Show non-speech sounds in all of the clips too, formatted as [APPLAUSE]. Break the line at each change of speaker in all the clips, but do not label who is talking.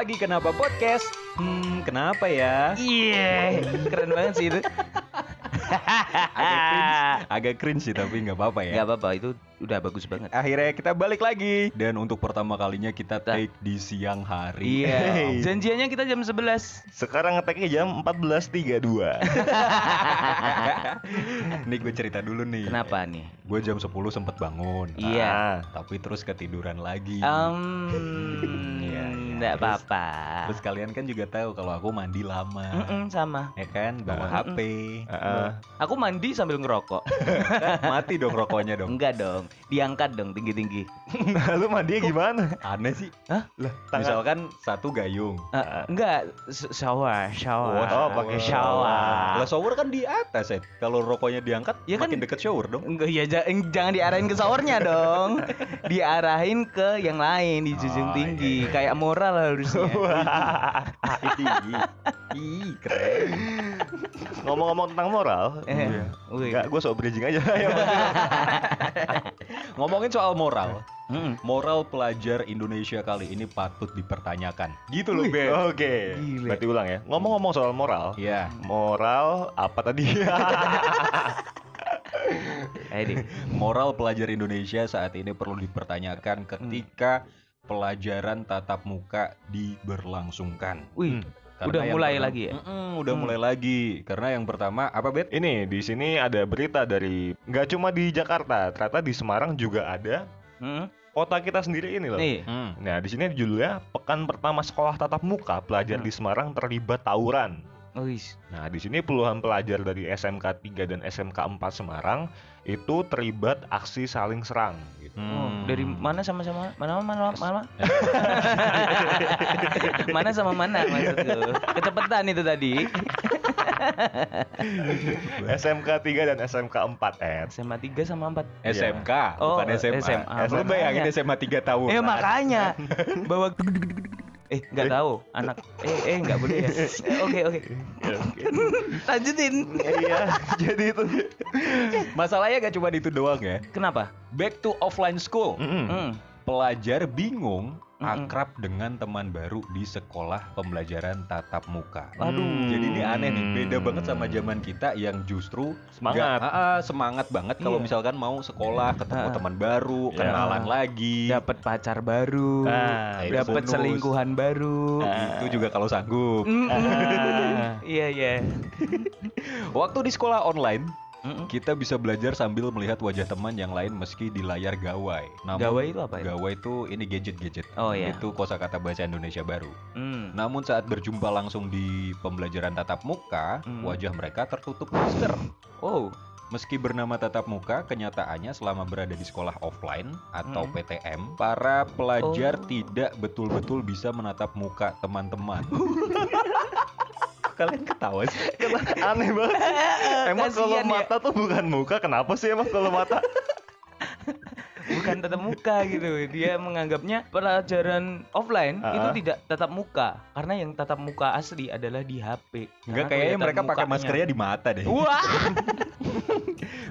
lagi kenapa podcast? Hmm, kenapa ya?
Iya, keren banget sih itu. [LAUGHS]
Agak cringe, agak cringe sih tapi nggak apa-apa ya.
Gak apa-apa, itu udah bagus banget.
Akhirnya kita balik lagi dan untuk pertama kalinya kita take di siang hari.
Iya,
Hey.
janjiannya kita jam 11
Sekarang ngeteknya jam 14.32
Nih gue cerita dulu nih.
Kenapa nih?
Gue jam 10 sempet bangun.
Iya.
Ah,
Tapi terus ketiduran lagi.
Um, [LAUGHS]
Iya, iya.
Nggak
Terus-
apa-apa.
Terus kalian kan juga tahu kalau aku mandi lama.
Mm-mm, sama.
Ya kan, bawa
Ah.
HP.
ah, ah.
Aku mandi sambil ngerokok. [LAUGHS]
Mati dong rokoknya dong.
Enggak dong, diangkat dong tinggi-tinggi. [LAUGHS]
Lu mandinya gimana?
Aneh sih.
Hah?
Lah, tangan-
Misalkan satu gayung.
Eh, enggak, s- shower, shower.
Oh, pakai
shower.
Lah shower kan di atas ya. Kalau rokoknya diangkat
Ya kan-
makin deket shower dong.
Enggak ya ja- jangan diarahin ke showernya [LAUGHS] dong. Diarahin ke yang lain di junjung
Oh,
tinggi.
iya, iya.
Kayak moral harusnya. [LAUGHS]
Ih, Ih, keren.
Ngomong-ngomong tentang moral
Eh, wih.
Enggak, gue sok bridging aja
Ngomongin soal moral,
Mm-mm.
moral pelajar Indonesia kali ini patut dipertanyakan. Gitu loh, Ben.
Oke,
Gile.
berarti ulang ya Ngomong-ngomong soal moral
Iya.
Moral apa tadi? [LAUGHS]
Ayo deh.
Moral pelajar Indonesia saat ini perlu dipertanyakan ketika pelajaran tatap muka diberlangsungkan.
Wih,
Karena
Udah mulai
pertama-
lagi ya?
Mm-mm, udah
Hmm.
mulai lagi. Karena yang pertama apa, Bet?
Ini di sini ada berita dari nggak cuma di Jakarta, ternyata di Semarang juga ada
mm,
kota kita sendiri ini loh.
nih.
Hmm.
Nah, di sini judulnya pekan pertama sekolah tatap muka pelajar
Hmm.
di Semarang terlibat tawuran.
Wih,
Nah, di sini puluhan pelajar dari SMK 3 dan SMK 4 Semarang itu terlibat aksi saling serang gitu.
Oh,
Hmm.
dari mana sama sama mana mana mana [LAUGHS] mana sama mana maksudku kecepatan itu tadi
SMK 3 dan SMK 4 eh.
SMA 3 sama 4
SMK,
Oh,
bukan SMA.
SMA.
Lu bayangin. SMA 3 tahun.
eh makanya [LAUGHS] bawa eh nggak tahu anak eh eh nggak boleh ya Eh, [LAUGHS] oke oke
Ya, oke.
lanjutin
Iya, jadi itu.
Masalahnya gak cuma itu doang ya.
kenapa
Back to offline school.
Mm-mm.
hmm.
Pelajar bingung Akrab dengan teman baru di sekolah pembelajaran tatap muka.
Waduh.
Jadi ini aneh nih, beda banget sama zaman kita yang justru
Semangat.
nggak- ah, ah, semangat banget kalau
Iya.
misalkan mau sekolah, ketemu
Ah.
teman baru,
Iya.
kenalan lagi.
dapat pacar baru
Ah,
dapat selingkuhan baru
Itu juga kalau sanggup.
Mm-mm.
Ah. [LAUGHS]
iya iya
Waktu di sekolah online,
Mm-mm.
kita bisa belajar sambil melihat wajah teman yang lain meski di layar gawai. Namun,
Gawai itu apa ya?
Gawai itu ini gadget-gadget.
Oh, iya.
Itu kosakata bahasa Indonesia baru.
Hmm.
Namun saat berjumpa langsung di pembelajaran tatap muka,
Hmm.
wajah mereka tertutup masker.
oh
Meski bernama tatap muka, kenyataannya selama berada di sekolah offline atau
Hmm.
PTM, para pelajar
Oh.
tidak betul-betul bisa menatap muka teman-teman. [LAUGHS] Kalian ketawa sih? [LAUGHS]
Aneh banget. [LAUGHS] Emang kalau
ya.
mata tuh bukan muka, kenapa sih emang kalau mata? [LAUGHS]
bukan tatap muka gitu dia menganggapnya pelajaran offline
Ah.
itu tidak tatap muka karena yang tatap muka asli adalah di HP
Enggak kayaknya mereka pakai maskernya di mata deh.
wah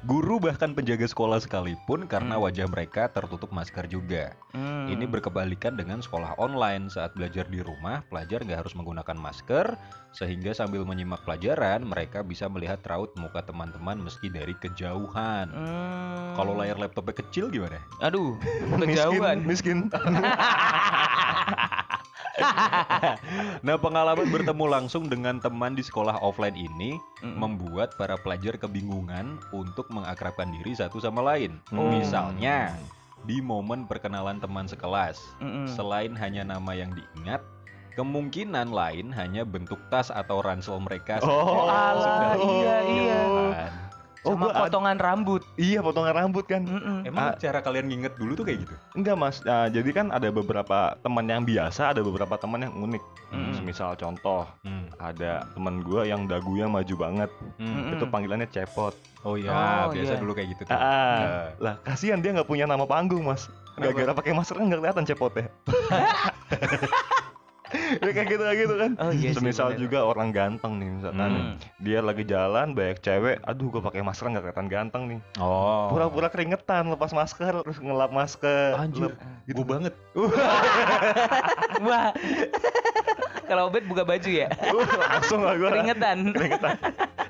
Guru bahkan penjaga sekolah sekalipun karena
Hmm.
wajah mereka tertutup masker juga.
Hmm.
Ini berkebalikan dengan sekolah online. Saat belajar di rumah, pelajar nggak harus menggunakan masker, sehingga sambil menyimak pelajaran, mereka bisa melihat raut muka teman-teman meski dari kejauhan.
Hmm.
Kalau layar laptopnya kecil gimana?
aduh [LAUGHS] kejauhan
Miskin, miskin. [LAUGHS] [LAUGHS]
Nah, pengalaman bertemu langsung dengan teman di sekolah offline ini
Mm-mm.
membuat para pelajar kebingungan untuk mengakrabkan diri satu sama lain.
Oh.
Misalnya, di momen perkenalan teman sekelas,
Mm-mm.
selain hanya nama yang diingat, kemungkinan lain hanya bentuk tas atau ransel mereka.
Oh,
alah, iya, iya.
Kan.
Oh,
sama
gua ad-
potongan rambut
Iya, potongan rambut kan.
Mm-mm.
Emang
Ah.
cara kalian nginget dulu tuh kayak gitu?
Enggak mas, Nah, jadi kan ada beberapa teman yang biasa, ada beberapa teman yang unik.
Mm-mm.
Misal contoh,
Hmm.
ada teman gua yang dagunya maju banget,
Hmm.
Mm-mm.
itu panggilannya cepot.
Oh iya,
Oh,
biasa
iya.
dulu kayak gitu tuh.
Ah,
Nah,
lah kasihan dia nggak punya nama panggung mas. Gara-gara pakai masker kan nggak kelihatan cepotnya. [LAUGHS] ya kayak gitu kayak gitu kan
Oh iya sih,
semisal
bener.
juga orang ganteng nih misalkan
Hmm.
dia lagi jalan banyak cewek aduh gue pakai masker nggak kelihatan ganteng nih
Oh.
pura-pura keringetan lepas masker terus ngelap masker
Anjir,
Lep-
gue banget. [LAUGHS]
Wah. Kalau Obed buka baju ya,
langsung lah gue
keringetan.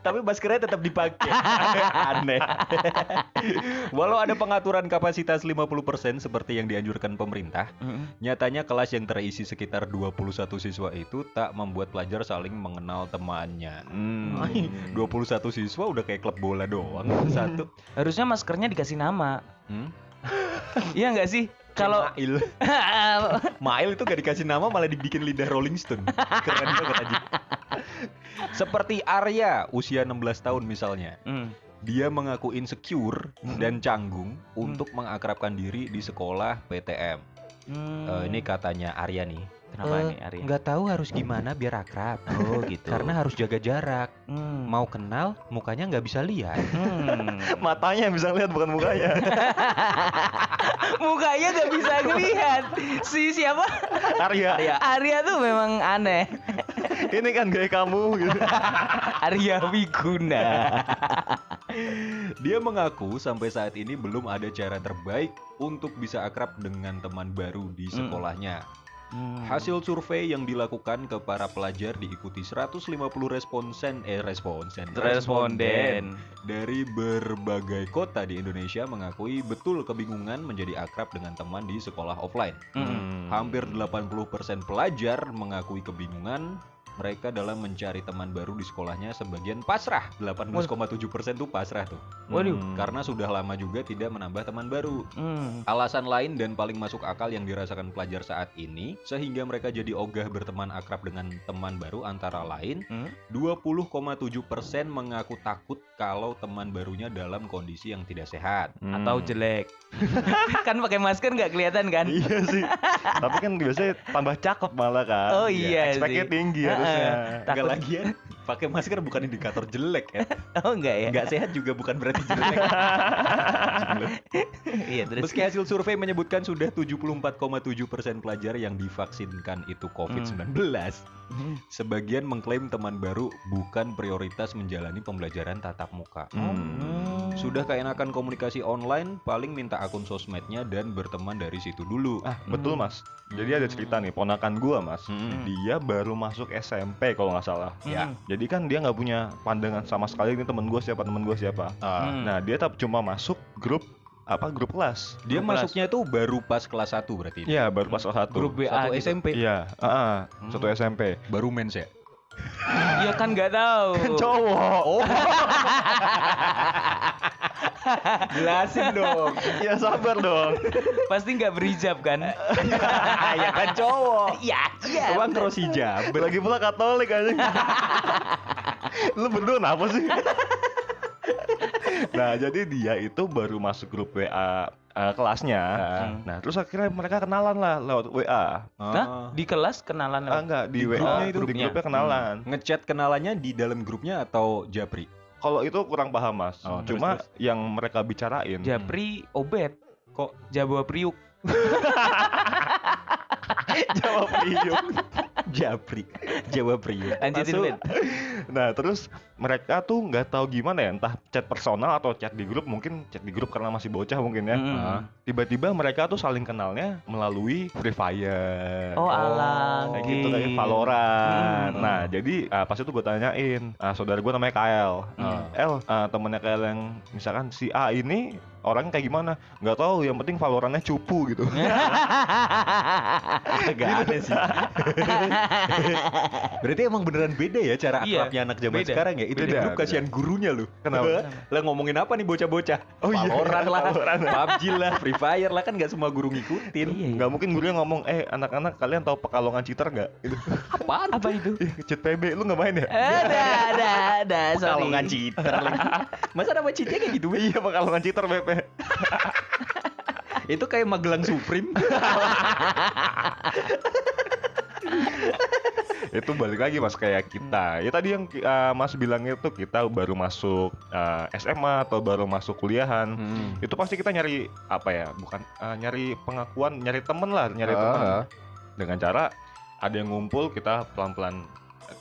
Tapi maskernya tetap dipakai. [LAUGHS] Aneh. [LAUGHS] Walau ada pengaturan kapasitas 50% seperti yang dianjurkan pemerintah,
Mm-mm.
nyatanya kelas yang terisi sekitar 21 siswa itu tak membuat pelajar saling mengenal temannya.
Hmm.
Ay, 21 siswa udah kayak klub bola doang satu.
Harusnya maskernya dikasih nama.
Hmm? [LAUGHS]
Iya nggak sih? Kalau
Mail. Mail itu gak dikasih nama malah dibikin lidah Rolling Stone. Keren banget aja. Seperti Arya, usia 16 tahun misalnya.
Hmm.
Dia mengaku insecure dan canggung untuk mengakrabkan diri di sekolah PTM.
Hmm.
Eh, ini katanya Arya nih.
kenapa nih Arya?
Nggak tahu harus gimana biar akrab.
Oh gitu.
Karena harus jaga jarak.
Hmm.
Mau kenal, mukanya nggak bisa lihat.
Hmm. [LAUGHS]
matanya yang bisa lihat bukan mukanya [LAUGHS]
Mukanya nggak bisa ngelihat. Si siapa?
Arya
Arya tuh memang aneh. [LAUGHS]
ini kan gaya kamu gitu [LAUGHS]
Arya Wiguna.
Dia mengaku sampai saat ini belum ada cara terbaik untuk bisa akrab dengan teman baru di sekolahnya.
Hmm.
Hasil survei yang dilakukan ke para pelajar diikuti 150 responsen eh responsen
responden.
dari berbagai kota di Indonesia mengakui betul kebingungan menjadi akrab dengan teman di sekolah offline.
Hmm.
Hampir 80% pelajar mengakui kebingungan mereka dalam mencari teman baru di sekolahnya sebagian pasrah. 18,7% tuh pasrah tuh.
Waduh.
Hmm.
Karena sudah lama juga tidak menambah teman baru.
Hmm.
Alasan lain dan paling masuk akal yang dirasakan pelajar saat ini sehingga mereka jadi ogah berteman akrab dengan teman baru antara lain
Hmm.
20,7% mengaku takut kalau teman barunya dalam kondisi yang tidak sehat.
Hmm.
Atau jelek. [LAUGHS] kan pakai masker nggak kelihatan kan?
iya sih [LAUGHS] tapi kan biasanya tambah cakep malah kan
Oh iya
expect-nya
sih.
tinggi
Heeh.
Harusnya
Enggak
Takut.
lagi ya. Pakai masker bukan indikator jelek ya. [LAUGHS]
Oh enggak ya?
Enggak sehat juga bukan berarti jelek. [LAUGHS]
Iya terus.
Meski hasil survei menyebutkan sudah 74,7% pelajar yang divaksinkan itu COVID-19,
Hmm.
sebagian mengklaim teman baru bukan prioritas menjalani pembelajaran tatap muka.
Hmm.
Sudah keenakan komunikasi online, paling minta akun sosmednya dan berteman dari situ dulu.
ah betul mas jadi ada cerita nih ponakan gua mas
Hmm.
dia baru masuk SMP kalau nggak salah
Ya.
jadi kan dia nggak punya pandangan sama sekali ini temen gua siapa temen gua siapa
Ah,
Hmm.
nah dia tetap cuma masuk grup apa grup kelas
Dia
Grup kelas.
masuknya itu baru pas kelas 1 berarti.
Iya baru pas kelas satu
Grup WA
Satu
gitu.
SMP.
iya ah, ah,
Hmm.
satu SMP
Baru mens ya?
Iya kan nggak tahu. [LAUGHS]
cowok
Oh. [LAUGHS] Jelasin dong.
ya sabar dong
Pasti nggak berhijab kan? [LAUGHS]
ya kan cowok.
Iya, iya.
Emang terus hijab.
lagi pula Katolik aja lu berdua apa sih nah jadi dia itu baru masuk grup WA eh, kelasnya
Hmm.
nah terus akhirnya mereka kenalan lah lewat WA
Nah, di kelas kenalan
ah enggak di,
Di
WA
grupnya
itu
itu,
di
grupnya.
grupnya kenalan
ngechat kenalannya di dalam grupnya atau japri?
Kalau itu kurang paham mas
Oh, terus,
cuma
terus.
yang mereka bicarain
Japri Obet.
Kok
Jawa Priuk. [LAUGHS]
jawab Priuk [LAUGHS]
japri? Jawa Priuk.
Ben.
Nah terus mereka tuh nggak tahu gimana ya entah chat personal atau chat di grup mungkin chat di grup karena masih bocah mungkin ya
Hmm.
Tiba-tiba mereka tuh saling kenalnya melalui Free Fire
Oh alah.
kayak gitu kayak. Valorant.
Hmm.
Nah, jadi ah, pas itu gue tanyain, ah, saudara gue namanya Kael.
Hmm.
El, ah, temennya Kael yang misalkan si A ini orangnya kayak gimana? Nggak tahu, yang penting Valorantnya cupu gitu. [LAUGHS]
Agak aneh sih. Berarti emang beneran beda ya cara
Iya,
akrabnya anak zaman
beda.
sekarang ya? Itu
Beda,
grup kasihan gurunya lu.
Kenapa?
lah ngomongin apa nih bocah-bocah?
Oh iya,
Valorant lah. PUBG lah, Free Fire lah kan nggak semua guru ngikutin.
Iya, iya.
Nggak mungkin gurunya ngomong, eh anak-anak kalian tahu pekalongan cheater nggak? Gitu.
Apaan?
Apa itu?
Ih, cheat PB lu nggak main ya?
Ada, ada, ada.
Nggak cheater lagi. [LAUGHS] Masa nama cheatnya kayak gitu?
Iya pekalongan cheater BP.
Itu kayak Magelang Supreme. [LAUGHS]
itu balik lagi mas kayak kita ya tadi yang uh, mas bilang itu kita baru masuk uh, SMA atau baru masuk kuliahan
Hmm.
itu pasti kita nyari apa ya bukan uh, nyari pengakuan nyari temen lah nyari
Ah,
teman dengan cara ada yang ngumpul kita pelan-pelan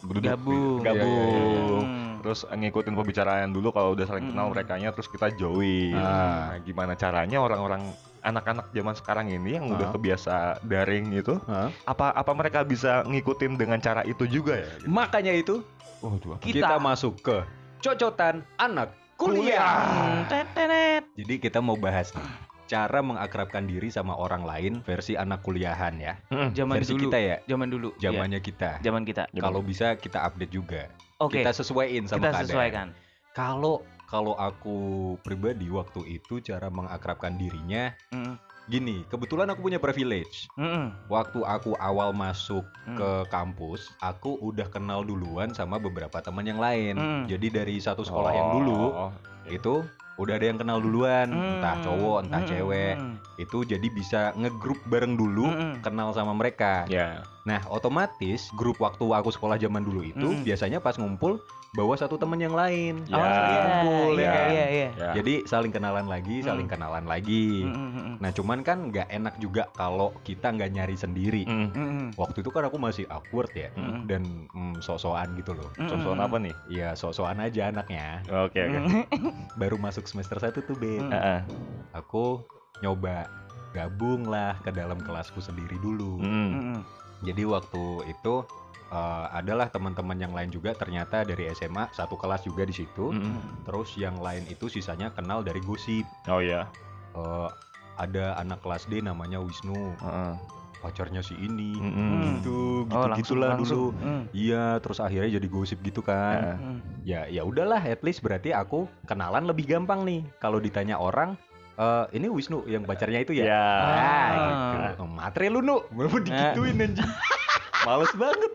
duduk
Gabung.
gabung
Hmm.
terus ngikutin pembicaraan dulu kalau udah saling kenal
Mm-mm.
merekanya terus kita join
Ah.
nah, gimana caranya orang-orang anak-anak zaman sekarang ini yang udah
Ah.
kebiasa daring gitu
Hah?
apa apa mereka bisa ngikutin dengan cara itu juga ya gitu?
Makanya itu
Waduh, apa?
kita,
Kita.
masuk ke cocotan anak kuliah.
Hmm, tetenet.
Jadi kita mau bahas nih cara mengakrabkan diri sama orang lain versi anak kuliahan ya.
Mm.
Zaman
versi
dulu.
kita ya,
Zaman dulu. Iya,
zamannya kita.
Zaman kita.
Kalau bisa kita update juga.
Oke.
Kita sesuaiin sama
Kita
keadaan.
sesuaikan.
Kalau kalau aku pribadi waktu itu cara mengakrabkan dirinya
Mm,
gini, kebetulan aku punya privilege.
mm, mm,
Waktu aku awal masuk
mm.
ke kampus, aku udah kenal duluan sama beberapa teman yang lain.
Hmm.
Jadi dari satu sekolah yang dulu
Oh,
itu udah ada yang kenal duluan, entah
Hmm,
cowok, entah
mm,
cewek. Itu jadi bisa ngegrup bareng dulu,
mm, mm.
kenal sama mereka.
ya
Nah, otomatis grup waktu aku sekolah zaman dulu itu
Mm.
biasanya pas ngumpul bawa satu teman yang lain.
Ya.
Oh, iya,
Ngumpul, ya
iya,
kan?
ya
Jadi saling kenalan lagi, saling
Mm.
kenalan lagi.
Mm, mm, mm,
Nah, cuman kan nggak enak juga kalau kita nggak nyari sendiri.
Mm.
mm, mm.
Waktu itu kan aku masih awkward ya,
Mm.
dan mm, sok-sokan gitu loh.
Mm,
Contohan
mm,
apa nih
Iya, sok-sokan aja anaknya.
oke oke
mm.
Baru masuk semester 1 tuh, Bet.
Mm.
Heeh.
Aku nyoba gabung lah ke dalam kelasku sendiri dulu.
Mm.
Mm, mm.
Jadi waktu itu eh, adalah teman-teman yang lain juga ternyata dari SMA satu kelas juga di situ.
Mm.
Terus yang lain itu sisanya kenal dari gosip.
oh ya
Eh, ada anak kelas D namanya Wisnu,
Heeh.
pacarnya si ini.
Mm-mm.
Gitu, gitu
Oh, langsung,
gitulah
langsung.
dulu.
Mm,
Iya, terus akhirnya jadi gosip gitu kan.
Heeh.
mm.
Ya, ya udahlah, at least berarti aku kenalan lebih gampang nih. Kalau ditanya orang, eh ini Wisnu yang pacarnya itu ya?
ya
Ah,
Ah.
gitu. Oh, Matre lu, Nu. Mau digituin anjing. Males banget.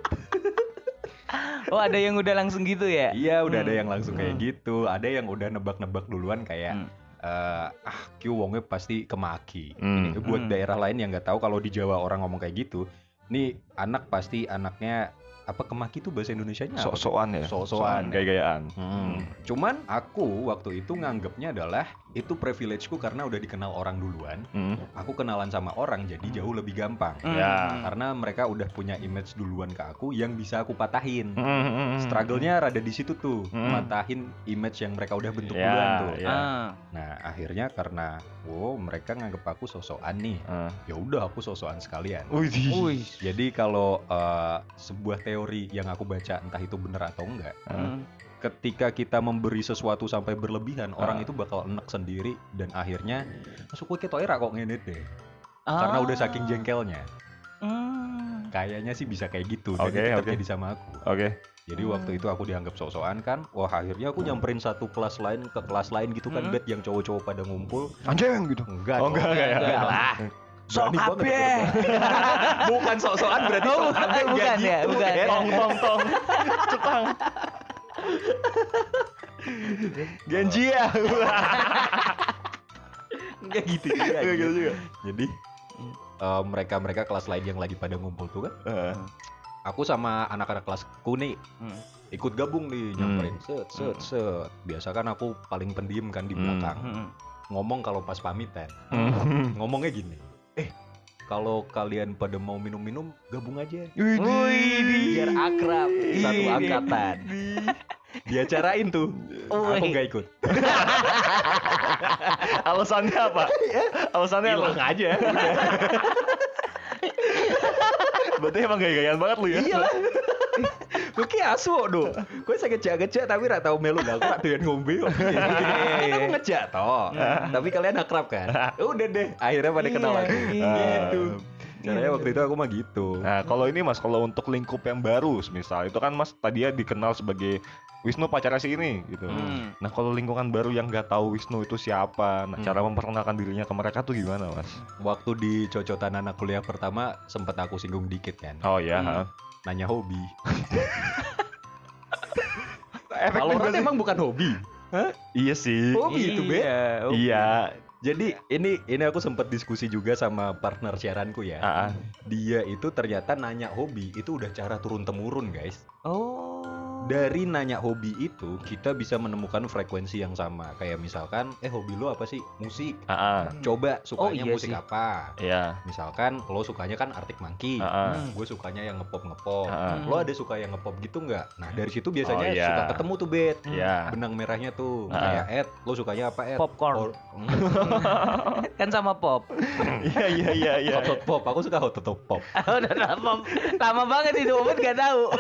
Oh, ada yang udah langsung gitu ya?
Iya, udah ada
Hmm.
yang langsung kayak
Hmm.
gitu. Ada yang udah nebak-nebak duluan kayak
Hmm.
eh, ah, Q wongnya pasti kemaki.
Hmm.
Ini buat
Hmm.
daerah lain yang nggak tahu kalau di Jawa orang ngomong kayak gitu. Nih anak pasti anaknya apa kemaki itu bahasa Indonesianya apa?
sok-sokan ya
Sok-sokan.
gaya-gayaan
Hmm. Cuman aku waktu itu nganggapnya adalah itu privilegeku karena udah dikenal orang duluan.
Mm.
Aku kenalan sama orang jadi jauh lebih gampang.
Mm,
Ya.
Karena mereka udah punya image duluan ke aku yang bisa aku patahin.
Mm.
Struggle-nya rada di situ tuh,
Hmm.
matahin image yang mereka udah bentuk
Ya,
duluan tuh.
ya.
Ah.
Nah, akhirnya karena wow, mereka nganggep aku sosokan nih.
Ah.
Ya udah aku sosokan sekalian.
Wih.
Wih.
Jadi kalau eh, sebuah teori yang aku baca entah itu benar atau enggak,
Ah.
Mm.
ketika kita memberi sesuatu sampai berlebihan, orang
Ah.
itu bakal enek sendiri dan akhirnya masuk ketok era kok ngene deh. Karena udah saking
Ah.
jengkelnya.
Mm.
Kayaknya sih bisa kayak gitu itu
oke.
terjadi sama aku.
Oke.
Jadi
Hmm.
waktu itu aku dianggap sok-sokan kan, wah akhirnya aku nyamperin satu kelas lain ke kelas lain gitu kan,
Hmm.
bet yang cowok-cowok pada ngumpul.
Anjing gitu.
Enggak,
Oh, enggak, enggak ya?
Enggak
Enggak
lah.
Sok kabeh.
aku. [LAUGHS] Bukan sok-sokan berarti
Oh,
sok
bukan,
kabeh,
bukan ya,
gitu,
bukan.
Bet.
Tong tong tong. [LAUGHS] Cupang. Genji ya. [LAUGHS]
Enggak gitu juga.
Enggak gitu juga.
Jadi eh, mereka-mereka kelas lain yang lagi pada ngumpul tuh kan,
Heeh.
aku sama anak-anak kelasku nih
Hmm.
ikut gabung nih
Hmm.
nyamperin set set set. Biasa kan aku paling pendiam kan di
Hmm.
belakang.
Mm.
Ngomong kalau pas pamitan.
Hmm.
Ngomongnya gini. Eh, kalau kalian pada mau minum-minum gabung aja.
Widih.
biar akrab satu angkatan diacarain tuh aku
Wih.
nggak ikut [LAUGHS]
Alasannya apa? Alasannya apa?
hilang aja [LAUGHS]
Berarti emang gaya-gayaan banget lu ya?
iya gue kayak asu do gue saya ngejak ngejak tapi gak tau melu lah gue gak doyan ngombe kok aku [LAUGHS] ngejak toh tapi kalian akrab kan [LAUGHS] udah deh akhirnya pada kenal
Iya,
aku
iya.
gitu caranya waktu itu aku mah gitu
Nah, kalau ini Mas, kalau untuk lingkup yang baru, misal itu kan Mas tadi ya dikenal sebagai Wisnu pacarnya si ini gitu.
Hmm.
Nah, kalau lingkungan baru yang nggak tahu Wisnu itu siapa, nah
Hmm.
cara memperkenalkan dirinya ke mereka tuh gimana, Mas?
waktu di cocotan anak kuliah pertama sempet aku singgung dikit kan
Oh ya,
Hmm.
Nanya hobi [LAUGHS] kalau
sih.
emang bukan hobi
Iya sih.
hobi itu be
Iya, oh.
Iya.
Jadi ini ini aku sempat diskusi juga sama partner siaranku ya.
Ah, ah.
Dia itu ternyata nanya hobi itu udah cara turun temurun guys.
Oh.
Dari nanya hobi itu kita bisa menemukan frekuensi yang sama. Kayak misalkan, eh hobi lo apa sih? Musik.
Ah.
Coba sukanya
iya
musik
sih.
apa?
Iya.
Misalkan lo sukanya kan Arctic Monkey.
Ah.
Hmm.
Gue sukanya yang ngepop ngepop.
Ah.
Lo ada suka yang ngepop gitu nggak? Nah dari situ biasanya
Oh, iya.
suka ketemu tuh bet.
Iya.
Benang merahnya tuh.
Ah.
Kayak Ed, lo sukanya apa Ed?
Popcorn.
Or- [LAUGHS]
kan sama pop. [LAUGHS]
Iya iya iya iya.
hot hot pop. Aku suka hot hot pop. [LAUGHS]
Udah lama, lama banget itu Umet gak tahu.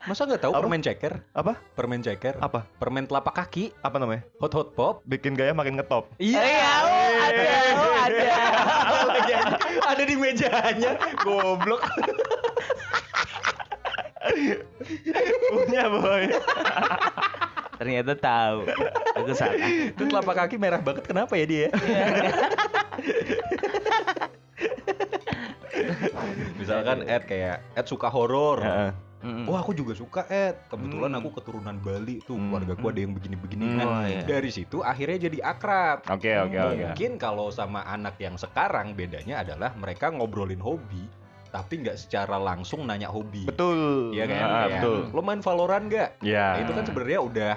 Masa nggak tahu
Apa?
permen ceker?
Apa?
Permen ceker.
Apa?
Permen telapak kaki.
Apa namanya?
Hot hot pop.
Bikin gaya makin ngetop.
Iya, oh, ada, oh, ada.
Lagi ada, ada di mejanya. Goblok.
Punya boy.
Ternyata tahu. Aku salah.
Itu telapak kaki merah banget. Kenapa ya dia? Misalkan Ed kayak Ed suka horor.
Heeh.
Mm-mm.
Wah aku juga suka Ed. Kebetulan
Hmm.
aku keturunan Bali tuh.
Hmm.
Keluarga gua ada yang begini-begini.
Hmm.
Nah,
Oh, iya.
dari situ akhirnya jadi akrab.
Oke oke oke.
Mungkin kalau sama anak yang sekarang bedanya adalah mereka ngobrolin hobi, tapi nggak secara langsung nanya hobi.
Betul.
Iya kan?
Ah,
Kayak,
betul.
Lo main Valorant nggak?
Iya.
Nah, itu kan sebenarnya udah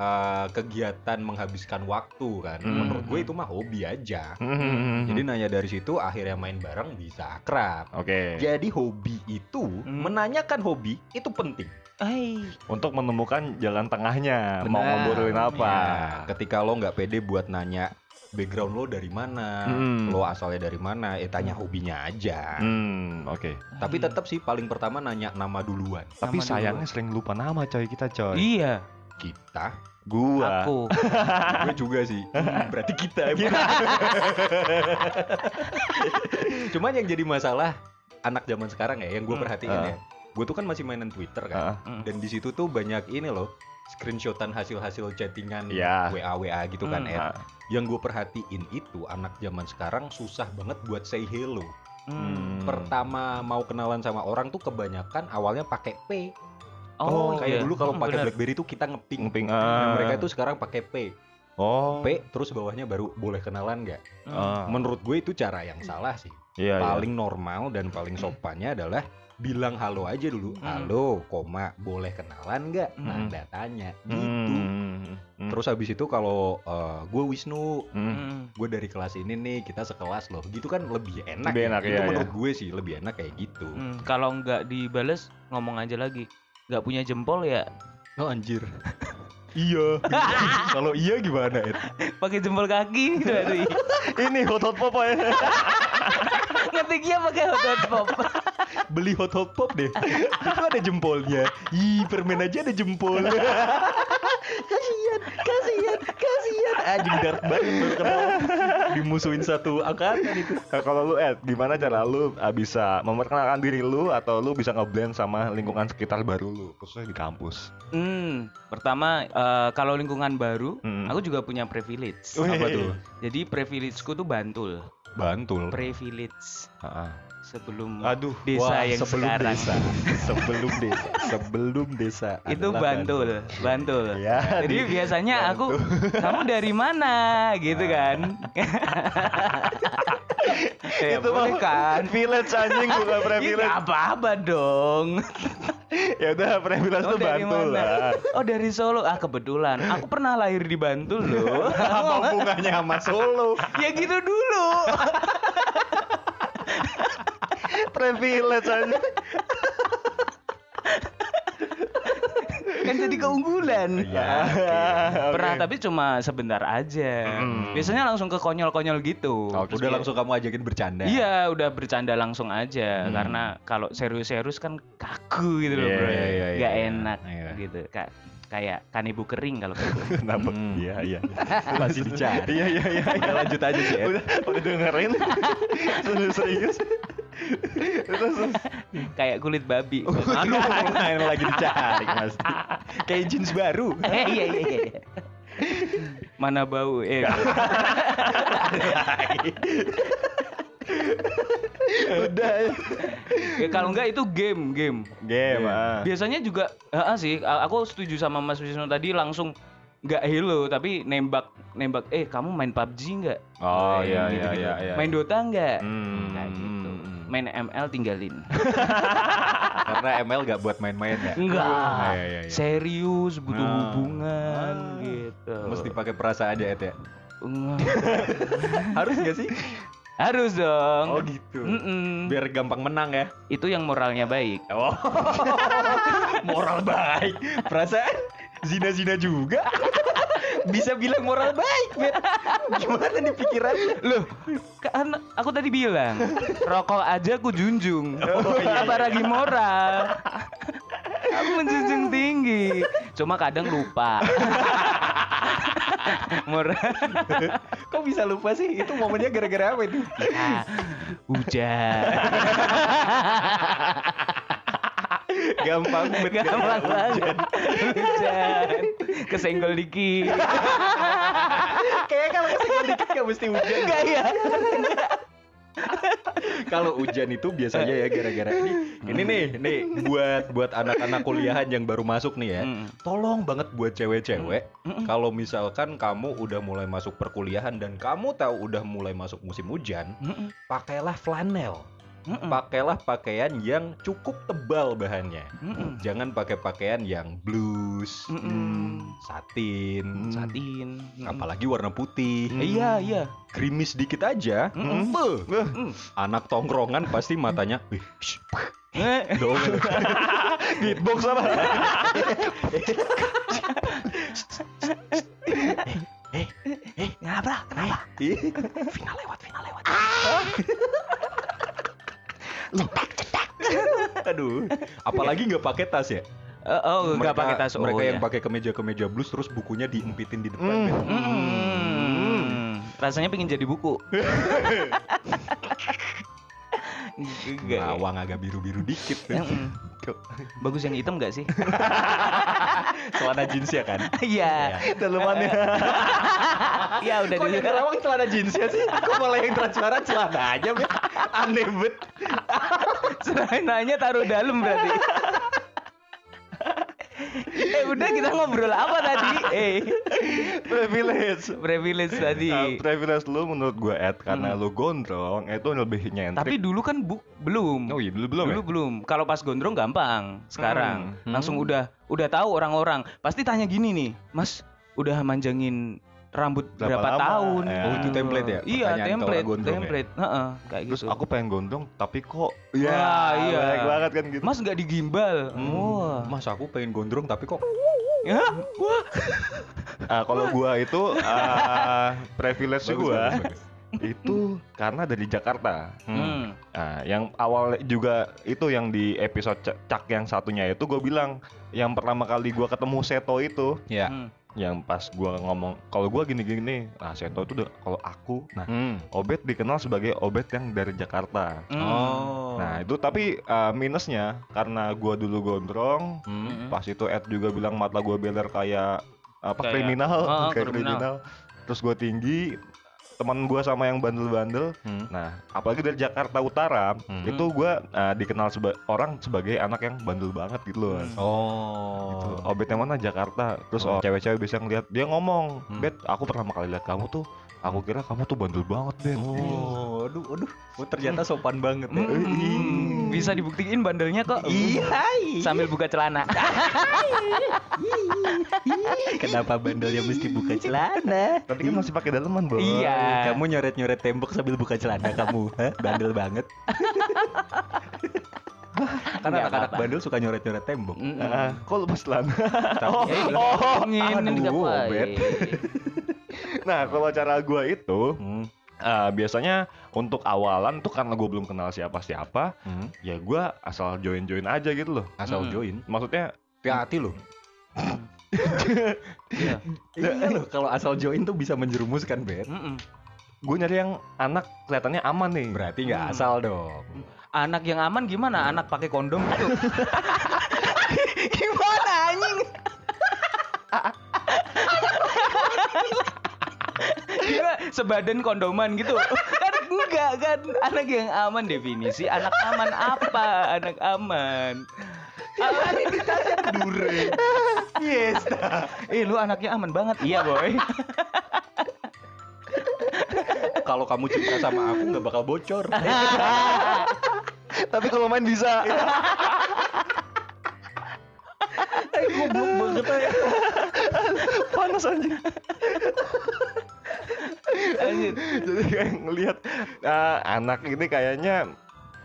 uh, kegiatan menghabiskan waktu kan.
Hmm.
Menurut gue itu mah hobi aja.
Hmm.
Jadi nanya dari situ akhirnya main bareng bisa akrab.
Oke.
Jadi hobi itu
Hmm.
menanyakan hobi itu penting.
Hai.
Untuk menemukan jalan tengahnya, mau
Benar.
ngobrolin apa?
Ya, ketika lo nggak pede buat nanya background lo dari mana,
Hmm.
lo asalnya dari mana, eh tanya hobinya aja.
Hmm, oke.
Tapi tetap sih paling pertama nanya nama duluan.
Tapi
Nama
sayangnya sering lupa nama coy kita coy.
Iya,
Kita,
Gua.
aku. [LAUGHS]
gue juga sih. Berarti kita. [LAUGHS] Cuman yang jadi masalah anak zaman sekarang ya, yang gue
Hmm,
perhatiin
ah.
ya. Gue tuh kan masih mainan Twitter kan.
Ah,
Mm.
Dan di situ tuh banyak ini loh screenshotan hasil-hasil chattingan
Iya.
WA WA gitu kan
Hmm.
Ed.
ah.
Yang gue perhatiin itu anak zaman sekarang susah banget buat say hello.
Hmm.
Pertama mau kenalan sama orang tuh kebanyakan awalnya pakai P.
Oh,
kayak
iya.
dulu kalau
Hmm,
pakai. BlackBerry tuh kita ngeping.
Ngeping,
Nah,
ah.
mereka itu sekarang pakai P.
Oh.
P terus bawahnya baru boleh kenalan nggak?
Ah.
Menurut gue itu cara yang salah sih.
Iya, iya.
paling normal dan paling sopannya adalah bilang halo aja dulu.
Hmm.
Halo, koma, boleh kenalan nggak?
Hmm.
Tanda tanya. Gitu.
Hmm. Hmm.
Terus habis itu kalau eh, gue Wisnu,
Hmm.
Hmm.
gue dari kelas ini nih, kita sekelas loh. Gitu kan lebih enak.
Lebih
ya.
enak,
itu
iya,
menurut gue sih lebih enak kayak gitu.
Hmm, Kalau nggak dibales, ngomong aja lagi. Nggak punya jempol ya,
Oh anjir. [LAUGHS] iya. [LAUGHS] kalau iya gimana, Ed?
pakai jempol kaki dari [LAUGHS]
Ini hot hot pop ya.
ngetiknya pakai hot dot pop.
Beli hot hot pop deh. itu ada jempolnya. Ih, permen aja ada jempol. Kasihan, kasihan, kasihan. Anjing dark banget baru kenal. Dimusuhin satu angkatan itu.
Nah, kalau lu Ed, gimana cara lu ah, bisa memperkenalkan diri lu atau lu bisa ngeblend sama lingkungan sekitar baru lu, khususnya di kampus?
Hmm, pertama eh, kalau lingkungan baru,
Hmm.
aku juga punya privilege.
Wih.
Apa tuh?
Jadi privilegeku tuh Bantul.
Bantul.
Privilege
Heeh.
Sebelum
Aduh,
desa
Wah,
yang
sebelum
sekarang.
desa. sebelum desa. Sebelum desa.
Itu Bantul, Bantul.
Ya,
Jadi
di-
biasanya aku kamu dari mana gitu kan. ya, [LAUGHS]
Itu
boleh kan.
Village anjing bukan [LAUGHS]
Ya,
privilege.
apa-apa dong. [LAUGHS]
ya udah privilege
Oh
tuh Bantul
mana?
lah.
Oh dari Solo. Ah kebetulan. Aku pernah lahir di Bantul loh.
Apa hubungannya sama Solo?
ya gitu dulu.
Privilege anjing.
kan jadi keunggulan.
Iya.
Oke.
Pernah tapi cuma sebentar aja.
Hmm.
Biasanya langsung ke konyol-konyol gitu.
Oke.
Udah langsung kamu ajakin bercanda.
Iya, udah bercanda langsung aja
Hmm.
karena kalau serius-serius kan kaku gitu loh,
Iya,
Bro.
iya, iya,
Nggak
iya.
enak
Iya.
gitu. Ka- kayak kanibu kering kalau kayak gitu. [LAUGHS]
Kenapa?
Hmm.
Iya, iya. [LAUGHS]
Masih dicari.
Iya, iya, iya.
Ya, lanjut aja sih.
Udah, udah dengerin. [LAUGHS] Serius, serius. Terus, terus.
kayak kulit babi.
Aduh, yang lagi dicari mas. Kayak jeans baru.
Eh, iya iya iya. Mana bau eh.
Udah.
ya kalau enggak itu game, game.
Game,
Iya.
ah.
Biasanya juga ah, ah, sih aku setuju sama Mas Wisnu tadi langsung nggak hello tapi nembak nembak eh kamu main PUBG nggak?
Oh,
Eh,
iya, iya,
gitu-gitu.
iya, iya.
Main Dota nggak?
Hmm,
Kayak gitu. Main ML tinggalin. [LAUGHS]
Karena ML gak buat main-main ya.
Enggak.
Ah, iya, iya, iya.
Serius butuh
Ah.
hubungan
Ah.
gitu.
Mesti pakai perasaan aja Ed ya. [LAUGHS] Harus gak sih?
Harus dong.
Oh gitu.
Mm-mm.
Biar gampang menang ya.
Itu yang moralnya baik.
Oh. [LAUGHS] moral baik. Perasaan zina-zina juga. Bisa bilang moral baik, Bet. Gimana nih pikirannya?
Loh, kan aku tadi bilang rokok aja aku junjung.
Oh, iya,
Apalagi moral. aku menjunjung tinggi. Cuma kadang lupa. moral.
Kok bisa lupa sih? Itu momennya gara-gara apa itu?
Ya, hujan.
Gampang bet.
Gampang banget. Hujan. Kesenggol dikit.
Kayaknya kalau kesenggol dikit gak mesti hujan.
Enggak ya.
Kalau hujan itu biasanya ya gara-gara ini. Ini nih, nih buat buat anak-anak kuliahan yang baru masuk nih ya. Tolong banget buat cewek-cewek kalau misalkan kamu udah mulai masuk perkuliahan dan kamu tahu udah mulai masuk musim hujan, pakailah flanel.
Mm-mm.
Pakailah pakaian yang cukup tebal bahannya.
Mm-mm.
Jangan pakai pakaian yang blues,
Mm-mm.
satin,
Satin.
apalagi warna putih.
Eh, Iya, iya.
Gerimis dikit aja.
Mm-mm.
beuh,
Mm.
Anak tongkrongan pasti matanya, "Wih, shh,
Eh,
dong. [LAUGHS] Beatbox apa?
Ngapa? Kenapa?
final lewat, final lewat. [LAUGHS] Aduh, apalagi nggak pakai tas ya?
Eh, oh, nggak pakai tas. Oh,
mereka yang
iya.
pakai kemeja-kemeja blues terus bukunya diempitin di depan.
Hmm.
Ben.
Mm. Rasanya pengen jadi buku. Enggak.
Bawang agak biru-biru dikit.
Bagus yang hitam gak sih? [LAUGHS]
Celana jeans ya kan? [LAUGHS]
Iya.
Dalemannya.
Iya udah
Kok yang celana jeans ya sih? Kok malah yang transparan celana aja? Aneh bet.
Celananya taruh dalam berarti. [LAUGHS] eh udah kita ngobrol apa tadi? Eh
privilege.
privilege tadi.
Nah, privilege lu menurut gue Ed karena
Hmm.
lu gondrong itu lebih nyentrik.
Tapi dulu kan bu belum.
oh iya belum belum
dulu
ya?
belum. Kalau pas gondrong gampang. Sekarang
Hmm.
langsung udah udah tahu orang-orang. Pasti tanya gini nih, Mas, udah manjangin rambut
Berapa
berapa,
lama?
tahun?
Ya.
Oh, itu template ya?
Iya,
Pertanyaan
template,
ya?
template. Heeh, kayak
Terus
gitu.
aku pengen gondrong tapi kok
Wah, iya.
banyak banget kan gitu.
Mas nggak digimbal.
Hmm.
Wah.
Mas aku pengen gondrong tapi kok
Ya, wah.
Ah, kalau gua itu ah, privilege
Bagus,
gua
bagus, bagus.
itu karena dari Jakarta.
Hmm.
Nah, yang awal juga itu yang di episode cak, Cak yang satunya itu gue bilang yang pertama kali gua ketemu Seto itu
Ya.
Hmm.
Yang pas gua ngomong kalau gua gini-gini nah Seto itu udah kalau aku, nah
Hmm.
Obet dikenal sebagai Obet yang dari Jakarta.
Hmm.
Oh.
Nah itu tapi uh, minusnya karena gua dulu gondrong,
Hmm.
pas itu Ed juga bilang mata gua beler kayak apa
Kayak-
kriminal,
Ah, [LAUGHS]
kayak
kriminal.
kriminal. Terus gua tinggi, teman gua sama yang bandel-bandel.
Hmm.
Nah apalagi dari Jakarta Utara,
Hmm.
itu gua uh, dikenal seba- orang sebagai anak yang bandel banget gitu loh.
Hmm.
Oh.
Gitu. Obet yang mana Jakarta. Terus
Oh.
oh, cewek-cewek bisa ngeliat dia ngomong,
Hmm.
Bet, aku pertama kali lihat kamu tuh, aku kira kamu tuh bandel banget, Bet.
Oh, aduh, aduh. Oh, ternyata sopan banget ya.
Hmm. Bisa dibuktiin bandelnya kok.
Iya.
Sambil buka celana. [LAUGHS]
Kenapa bandelnya mesti buka celana?
Tapi kan masih pakai daleman, Bos.
Iya.
Kamu nyoret-nyoret tembok sambil buka celana kamu, Hah? Bandel banget. [LAUGHS] kan anak-anak bandel suka nyoret-nyoret tembok.
Mm-mm.
Ah, kok lepas celana? [LAUGHS]
Oh,
Ya, oh, ingin
aduh,
digapain?
Nah, kalau cara gua itu
Hmm.
ah, biasanya untuk awalan tuh karena gue belum kenal siapa-siapa,
Hmm.
ya gua asal join-join aja gitu loh.
Asal
Hmm.
join.
Maksudnya
Hati-hati loh. [LAUGHS]
Iya.
Iya loh, kalau asal join tuh bisa menjerumuskan, Bet.
Mm-mm.
gue nyari yang anak kelihatannya aman nih.
Berarti nggak
Hmm.
asal dong.
Anak yang aman gimana? Anak pakai kondom gitu. [LAUGHS] gimana anjing? Gila, sebadan kondoman gitu. Kan enggak kan anak yang aman definisi anak aman apa? Anak aman. Aman
Dure.
Yes. Eh lu anaknya aman banget. Iya, boy.
kalau kamu cinta sama aku nggak bakal bocor.
Tapi kalau main bisa. Eh, goblok banget aja. Panas anjing. Jadi kayak ngelihat ah, anak ini kayaknya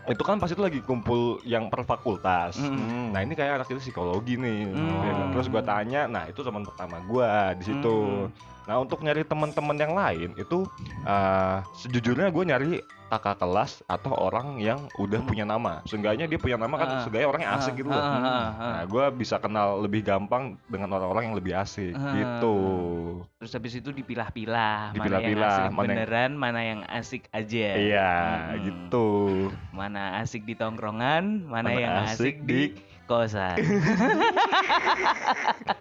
itu kan pasti tuh lagi kumpul yang per fakultas.
Mm.
Nah ini kayak anak itu psikologi nih.
Mm.
Terus gua tanya, nah itu teman pertama gua di situ.
Mm.
Nah untuk nyari teman-teman yang lain itu ah, sejujurnya gue nyari kakak kelas atau orang yang udah
Mm.
punya nama. Seenggaknya dia punya nama kan,
Ah.
seenggaknya orangnya asik gitu loh.
Ah, ah, ah, ah.
Nah gue bisa kenal lebih gampang dengan orang-orang yang lebih asik
Ah.
gitu.
Terus habis itu dipilah-pilah, mana yang asik
mana yang-
beneran, mana yang asik aja.
Iya
Mm-mm.
gitu.
Mana asik di tongkrongan, mana,
Mana
yang
asik
asik, di kosan. [LAUGHS]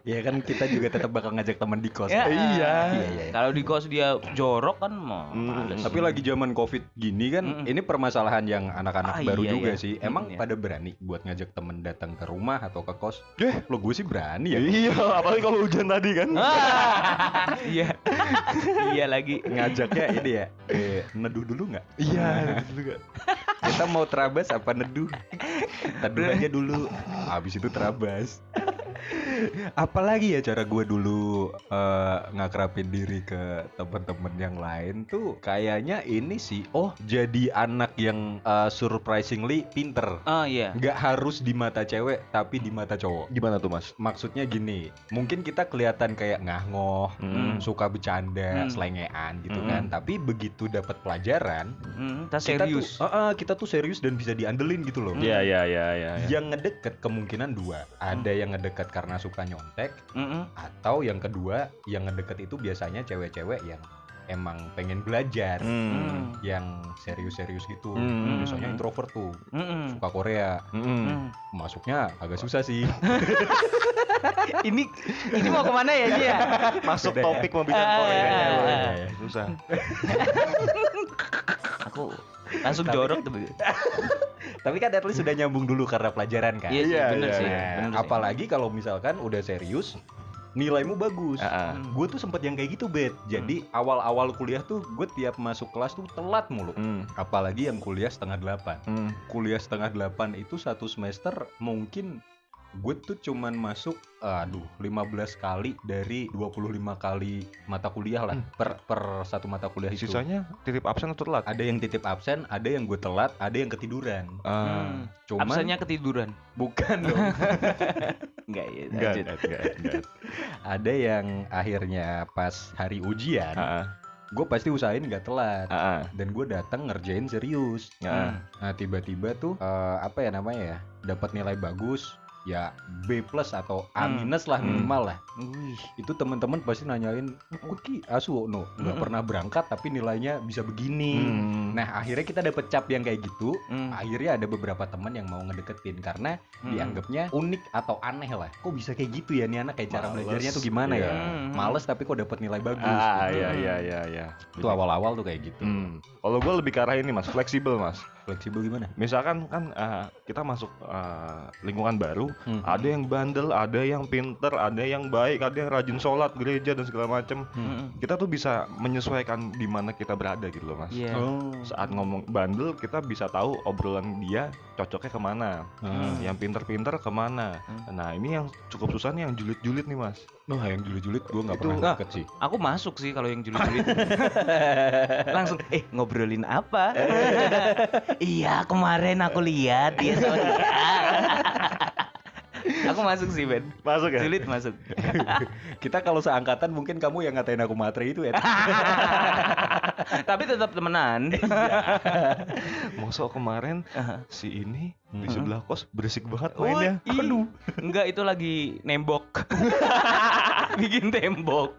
ya kan kita juga tetap bakal ngajak teman di kos.
Ya.
Iya.
Iya, iya, iya.
Kalau di kos dia jorok kan mau.
Mm,
males.
Tapi lagi zaman covid gini kan,
Mm-mm.
ini permasalahan yang anak-anak
Ah,
baru
iya,
juga
iya.
sih. Emang
iya.
pada berani buat ngajak temen datang ke rumah atau ke kos?
Eh.
lo gue sih berani ya.
Iya, apalagi kalau hujan tadi kan.
Ah, iya. iya lagi.
Ngajaknya ini ya, eh, neduh dulu nggak?
Iya, gitu juga.
Kita mau terabas apa neduh? Neduh aja dulu. Habis itu terabas. Apalagi ya cara gue dulu eh, ngakrapin diri ke temen-temen yang lain tuh kayaknya ini sih oh jadi anak yang eh, surprisingly pinter
Oh iya.
nggak harus di mata cewek tapi di mata cowok
Gimana tuh, Mas?
maksudnya gini mungkin kita kelihatan kayak ngahgoh
Hmm.
suka bercanda
Hmm.
selengean gitu
Hmm.
kan tapi begitu dapat pelajaran
Hmm, kita
kita
serius.
tuh, Ah, ah, kita tuh serius dan bisa diandelin gitu loh
Iya, iya, iya, iya. iya.
yang ngedeket kemungkinan dua ada yang ngedeket karena suka nyontek
Mm-mm.
atau yang kedua yang ngedeket itu biasanya cewek-cewek yang emang pengen belajar
Hmm.
yang serius-serius gitu
Hmm.
biasanya introvert tuh
Mm-mm.
suka Korea.
Mm.
masuknya agak susah sih [LAUGHS]
ini ini mau ke mana ya dia?
Masuk
Beda ya.
topik mau bicara
Ah,
Korea.
ah,
Wah,
ah.
iya, Susah. [LAUGHS]
Aku langsung
Tapi
jorok
kan-
tuh. [LAUGHS]
tapi kan at least sudah nyambung dulu karena pelajaran kan
Iya sih,
Iya,
bener
iya,
sih.
iya.
Bener sih.
apalagi kalau misalkan udah serius nilaimu bagus
ah.
Hmm.
gue tuh sempet yang kayak gitu bet jadi awal-awal kuliah tuh gue tiap masuk kelas tuh telat mulu
Hmm.
apalagi yang kuliah setengah delapan
Hmm.
kuliah setengah delapan itu satu semester mungkin gue tuh cuman masuk aduh 15 kali dari 25 kali mata kuliah lah per per satu mata kuliah itu
Sisanya titip absen atau telat?
ada yang titip absen ada yang gue telat ada yang ketiduran
Ah.
Hmm.
cuman
Absennya ketiduran.
bukan dong [LAUGHS]
Enggak ya.
Enggak, enggak, enggak, enggak.
ada yang akhirnya pas hari ujian
Ah, ah,
gue pasti usahain nggak telat
ah, ah.
dan gue datang ngerjain serius
Ah.
nah tiba-tiba tuh eh, apa ya namanya ya dapat nilai bagus ya B plus atau A
Hmm.
minus lah
Hmm.
minimal lah
Wih.
itu teman-teman pasti nanyain oh ki asu no nggak
Hmm.
pernah berangkat tapi nilainya bisa begini
Hmm.
nah akhirnya kita dapet cap yang kayak gitu
Hmm.
akhirnya ada beberapa teman yang mau ngedeketin karena
Hmm.
dianggapnya unik atau aneh lah kok bisa kayak gitu ya nih anak kayak cara
Males,
belajarnya tuh gimana ya
iya.
Hmm.
males tapi kok dapet nilai bagus
Ah,
gitu.
iya, iya, iya, iya.
itu awal-awal tuh kayak gitu
Hmm. Kalau gue lebih ke arah ini mas, fleksibel mas.
Fleksibel gimana
Misalkan kan ah, kita masuk ah, lingkungan baru,
Hmm.
ada yang bandel, ada yang pinter, ada yang baik, ada yang rajin sholat, gereja dan segala macem.
Mm-mm.
Kita tuh bisa menyesuaikan di mana kita berada gitu loh mas.
Iya.
oh
Saat ngomong bandel, kita bisa tahu obrolan dia cocoknya ke mana.
Hmm.
Yang pinter-pinter ke mana.
Hmm.
Nah ini yang cukup susah nih yang julid-julid nih mas.
Noh, yang julid-julid gue nggak
Itu-
pernah deket sih.
Aku masuk sih kalau yang julid-julid. [LAUGHS] Langsung, eh ngobrolin apa? [LAUGHS] iya kemarin aku lihat dia sama dia. [LAUGHS] aku masuk sih Ben.
Masuk ya?
Julid masuk.
Kita kalau seangkatan mungkin kamu yang ngatain aku matre itu ya. [LAUGHS]
Tapi tetap temenan. [LAUGHS]
Mosok kemarin
Aha.
si ini di sebelah kos berisik banget
Oh,
mainnya.
ih. Enggak itu lagi nembok. [LAUGHS] Bikin tembok.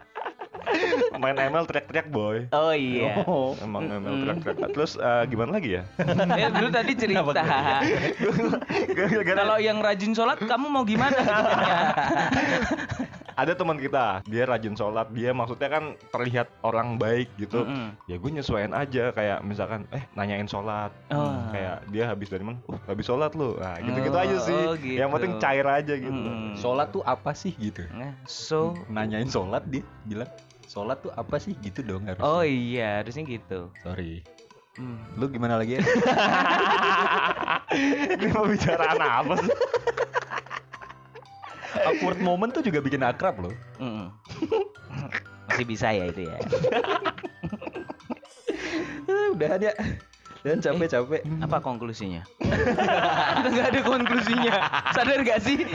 Main ML teriak-teriak boy.
Oh iya.
Oh.
Emang ML teriak-teriak. Terus eh, gimana lagi ya?
Ya dulu tadi cerita. Kalau yang rajin sholat kamu mau gimana?
Ada teman kita, dia rajin sholat, dia maksudnya kan terlihat orang baik gitu.
Mm-mm.
Ya gue nyesuaiin aja kayak misalkan eh nanyain sholat.
Oh.
Kayak dia habis dari mana? Uh, habis sholat lu. Nah, gitu-gitu
Oh,
aja sih.
oh,
Yang penting
gitu.
cair aja gitu.
Mm.
Sholat tuh apa sih gitu?
Nah, So
Nanyain sholat dia bilang
sholat tuh apa sih gitu dong harus.
Oh iya, harusnya gitu.
Sorry.
Hmm.
Lu gimana lagi ya? [LAUGHS]
Ini pembicaraan apa sih? [LAUGHS] Awkward moment tuh juga bikin akrab loh.
Mm-mm. Masih bisa ya itu ya. [LAUGHS]
Udahan ya. Dan capek-capek.
Apa konklusinya? [LAUGHS] Kita nggak ada konklusinya. Sadar gak sih? [LAUGHS]